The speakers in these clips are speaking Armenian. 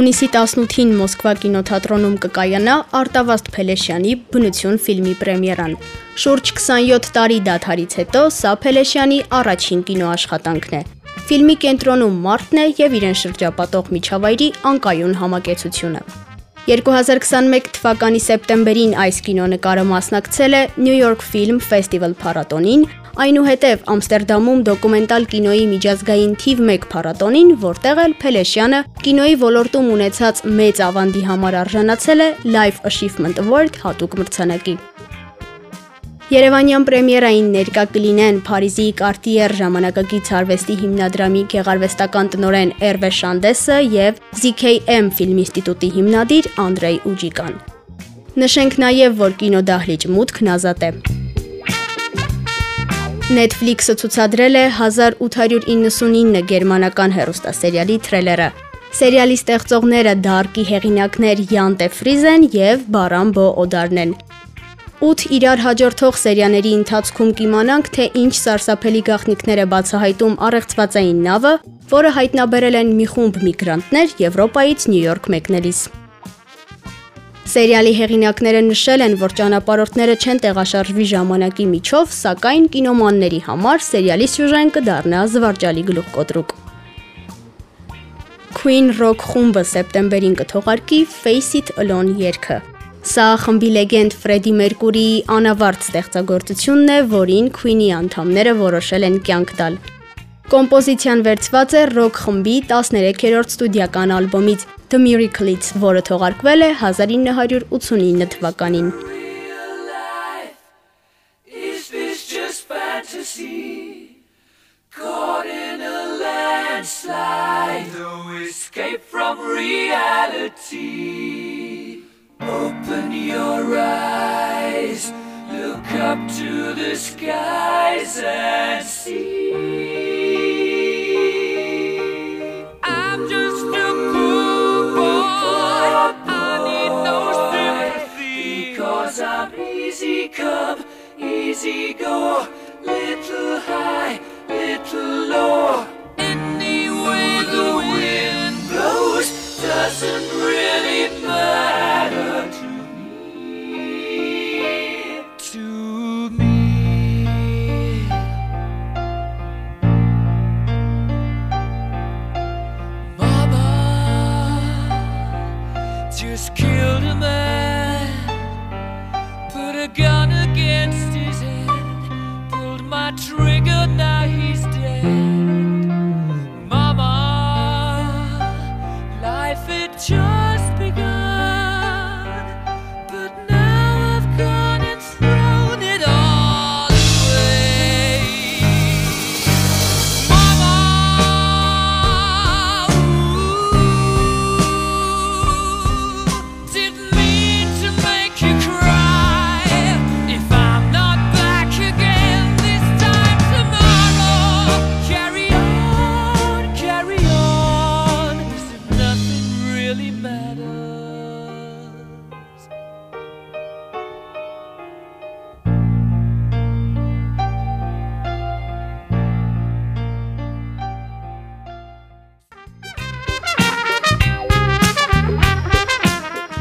Հունիսի 18-ին Մոսկվա կինոթատրոնում կկայանա Արտավազդ Փելեշյանի Բնություն ֆիլմի պրեմիերան։ Շուրջ 27 տարի դադարից հետո սա Փելեշյանի առաջին կինոաշխատանքն է։ Ֆիլմի կենտրոնում մարդն է եւ իրեն շրջապատող միջավայրի անկայուն համակեցությունը։ 2021 թվականի սեպտեմբերին այս կինոնկարը մասնակցել է New York Film Festival փառատոնին, այնուհետև Ամստերդամում դոկումենտալ կինոյի միջազգային թիվ 1 փառատոնին, որտեղ էլ Փելեշյանը կինոյի ոլորտում ունեցած մեծ ավանդի համար արժանացել է Life Achievement Award հատուկ մրցանակի։ Երևանյան պրեմիերային ներկա կլինեն Փարիզի Cartier ժամանակակից արվեստի հիմնադրամի գեղարվեստական տնօրեն Էրվե Շանդեսը եւ ZKM ֆիլմ ինստիտուտի հիմնադիր Անդրեյ Ուջիկան։ Նշենք նաև, որ կինոդահլիճ մուտքն ազատ է։ Netflix-ը ցուցադրել է 1899 գերմանական հեռուստասերիալի թրեյլերը։ Սերիալի ստեղծողները Դարկի հեղինակներ Յան Տեֆրիզեն եւ Բարամ Բո Օդարն են։ 8 իրար հաջորդող սերիաների ընթացքում կիմանանք, թե ինչ սարսափելի գաղտնիքներ է բացահայտում առեղծվածային նավը, որը հայտնաբերել են մի խումբ միգրանտներ Եվրոպայից Նյու Յորք մեկնելիս։ Սերիալի հեղինակները նշել են, որ ճանապարհորդները չեն տեղաշարժվի ժամանակի միջով, սակայն կինոմանների համար սերիալի սյուժեն կդառնա զվարճալի գլուխկոտրուկ։ Queen Rock խումբը սեպտեմբերին կթողարկի Face It Alone երգը։ Սա խմբի լեգենդ Ֆրեդի Մերկուրիի անավարտ ստեղծագործությունն է, որին Queen-ի անդամները որոշել են կյանք տալ։ Կոմպոզիցիան վերցված է ռոք խմբի 13-րդ ստուդիական ալբոմից The Miracle-ից, որը թողարկվել է 1989 թվականին։ Caught in a landslide, no escape from reality. Open your eyes, look up to the skies and see. I'm just come, easy go, little high, little low. Any way the wind blows doesn't really matter to me. To me. Mama just killed a man,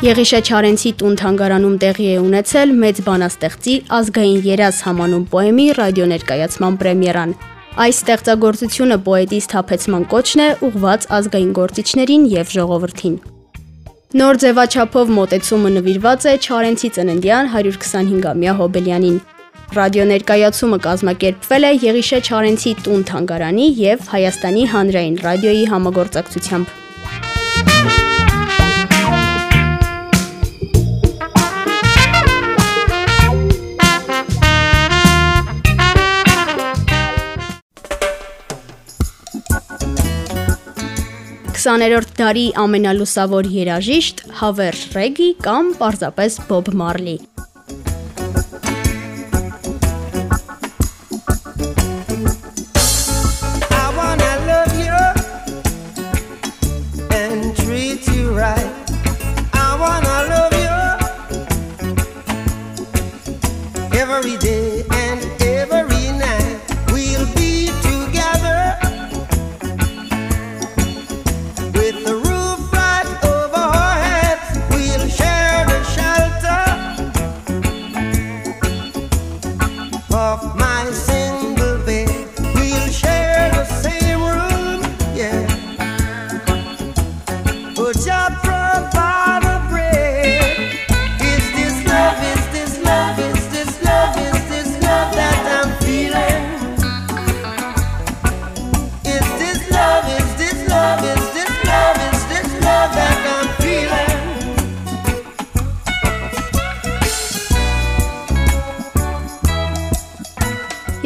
Եղիշե Չարենցի տուն թանգարանում տեղի է ունեցել մեծ բանաստեղծի ազգային երազ համանուն պոեմի ռադիոներկայացման պրեմիերան։ Այս ստեղծագործությունը պոետի սթափեցման կոչն է ուղված ազգային գործիչներին եւ ժողովրդին։ Նոր ձևաչափով մոտեցումը նվիրված է Չարենցի ծննդյան 125-ամյա հոբելյանին։ Ռադիոներկայացումը կազմակերպվել է Եղիշե Չարենցի տուն թանգարանի եւ Հայաստանի հանրային ռադիոյի համագործակցությամբ։ Քսաներորդ դարի ամենալուսավոր երաժիշտ Հավեր Ռեգի կամ պարզապես Բոբ Մարլի։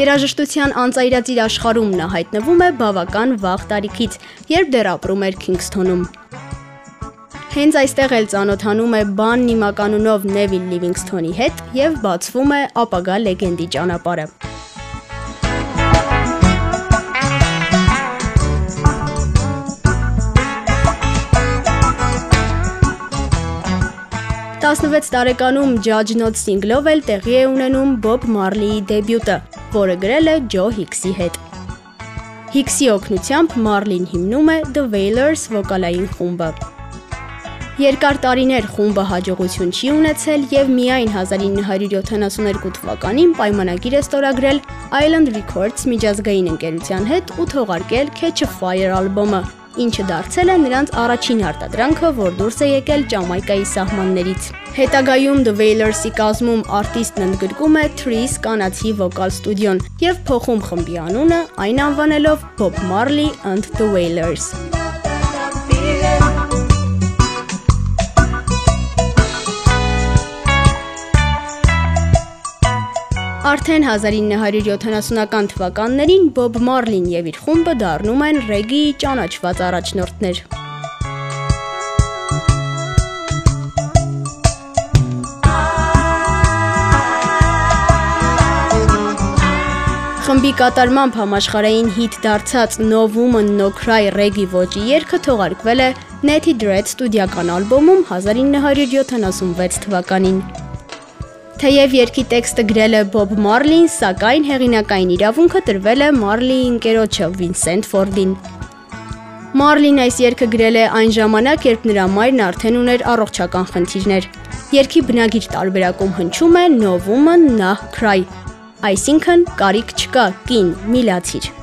Երաժշտության անծայրածիր աշխարհում նա հայտնվում է բավական վաղ տարիքից, երբ դեռ ապրում էր Քինգսթոնում։ Հենց այստեղ էլ ծանոթանում է բան նիմականունով Նևիլ Լիվինգսթոնի հետ եւ բացվում է ապագա լեգենդի ճանապարհը։ 16 տարեկանում Judge Not Sing-լով էլ տեղի է ունենում Bob Marley-ի դեբյուտը, որը գրել է Ջո Հիքսի հետ։ Հիքսի օգնությամբ Marley-ն հիմնում է The Wailers վոկալային խումբը։ Երկար տարիներ խումբը հաջողություն չի ունեցել եւ միայն 1972 թվականին պայմանագիր է ստորագրել Island Records միջազգային ընկերության հետ ու թողարկել Catch a Fire ալբոմը, ինչը դարձել է նրանց առաջին արտադրանքը, որ դուրս է եկել Ճամայկայի սահմաններից։ Հետագայում The Wailers-ի կազմում արտիստն ընդգրկում է Trees կանացի վոկալ ստուդիոն եւ փոխում խմբի անունը, այն անվանելով Bob Marley and the Wailers։ Արդեն 1970-ական թվականներին Bob Marley-ն եւ իր խումբը դառնում են ռեգիի ճանաչված առաջնորդներ։ Խմբի կատարմամբ համաշխարային հիթ դարձած No Woman No Cry ռեգի ոճի երգը թողարկվել է Netty Dread ստուդիական ալբոմում 1976 թվականին։ Թեև երգի տեքստը գրել է Bob Marley-ն, սակայն հեղինակային իրավունքը տրվել է Marley-ի ընկերոջը Vincent Ford-ին։ Marley-ն այս երգը գրել է այն ժամանակ, երբ նրա մայրն արդեն ուներ առողջական խնդիրներ։ Երգի բնագիր տարբերակում հնչում է No woman, nah cry, այսինքն կարիք չկա, կին, միլացիր։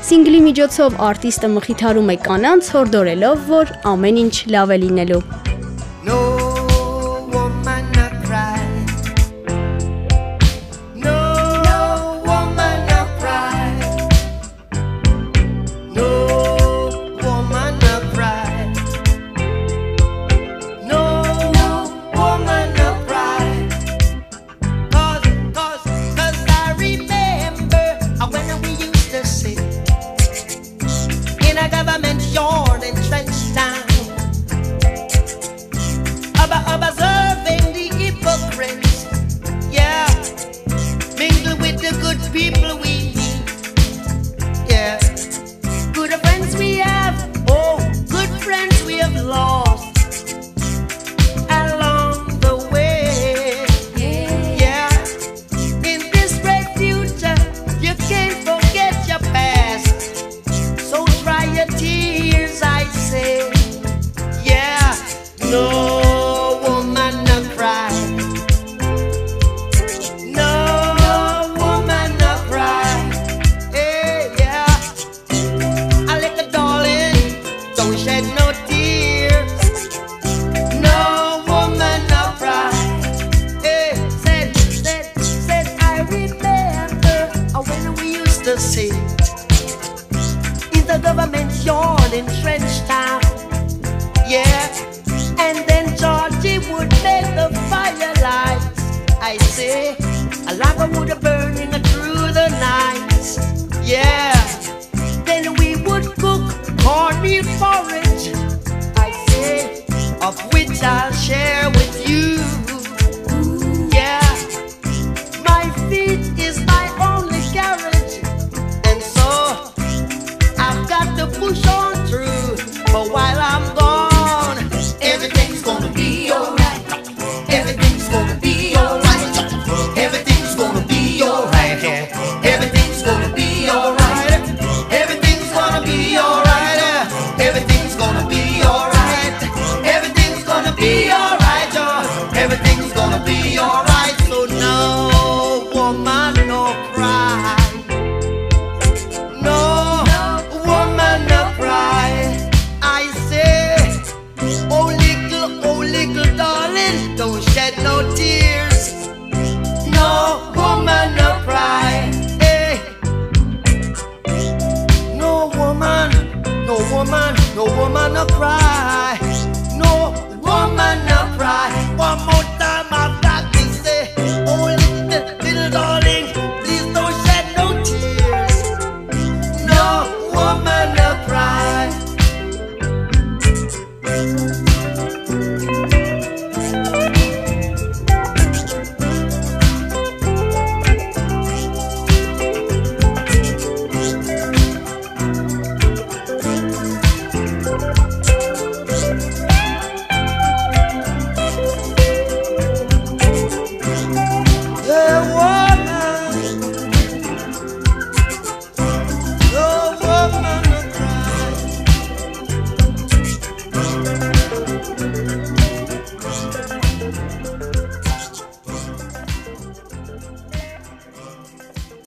Սինգլի միջոցով արտիստը մխիթարում է կանանց, հորդորելով, որ ամեն ինչ լավ է լինելու։ love, Lord. I say. A like a wood burning through the night. Yeah. Then we would cook cornmeal porridge. I say, of which I'll share with you.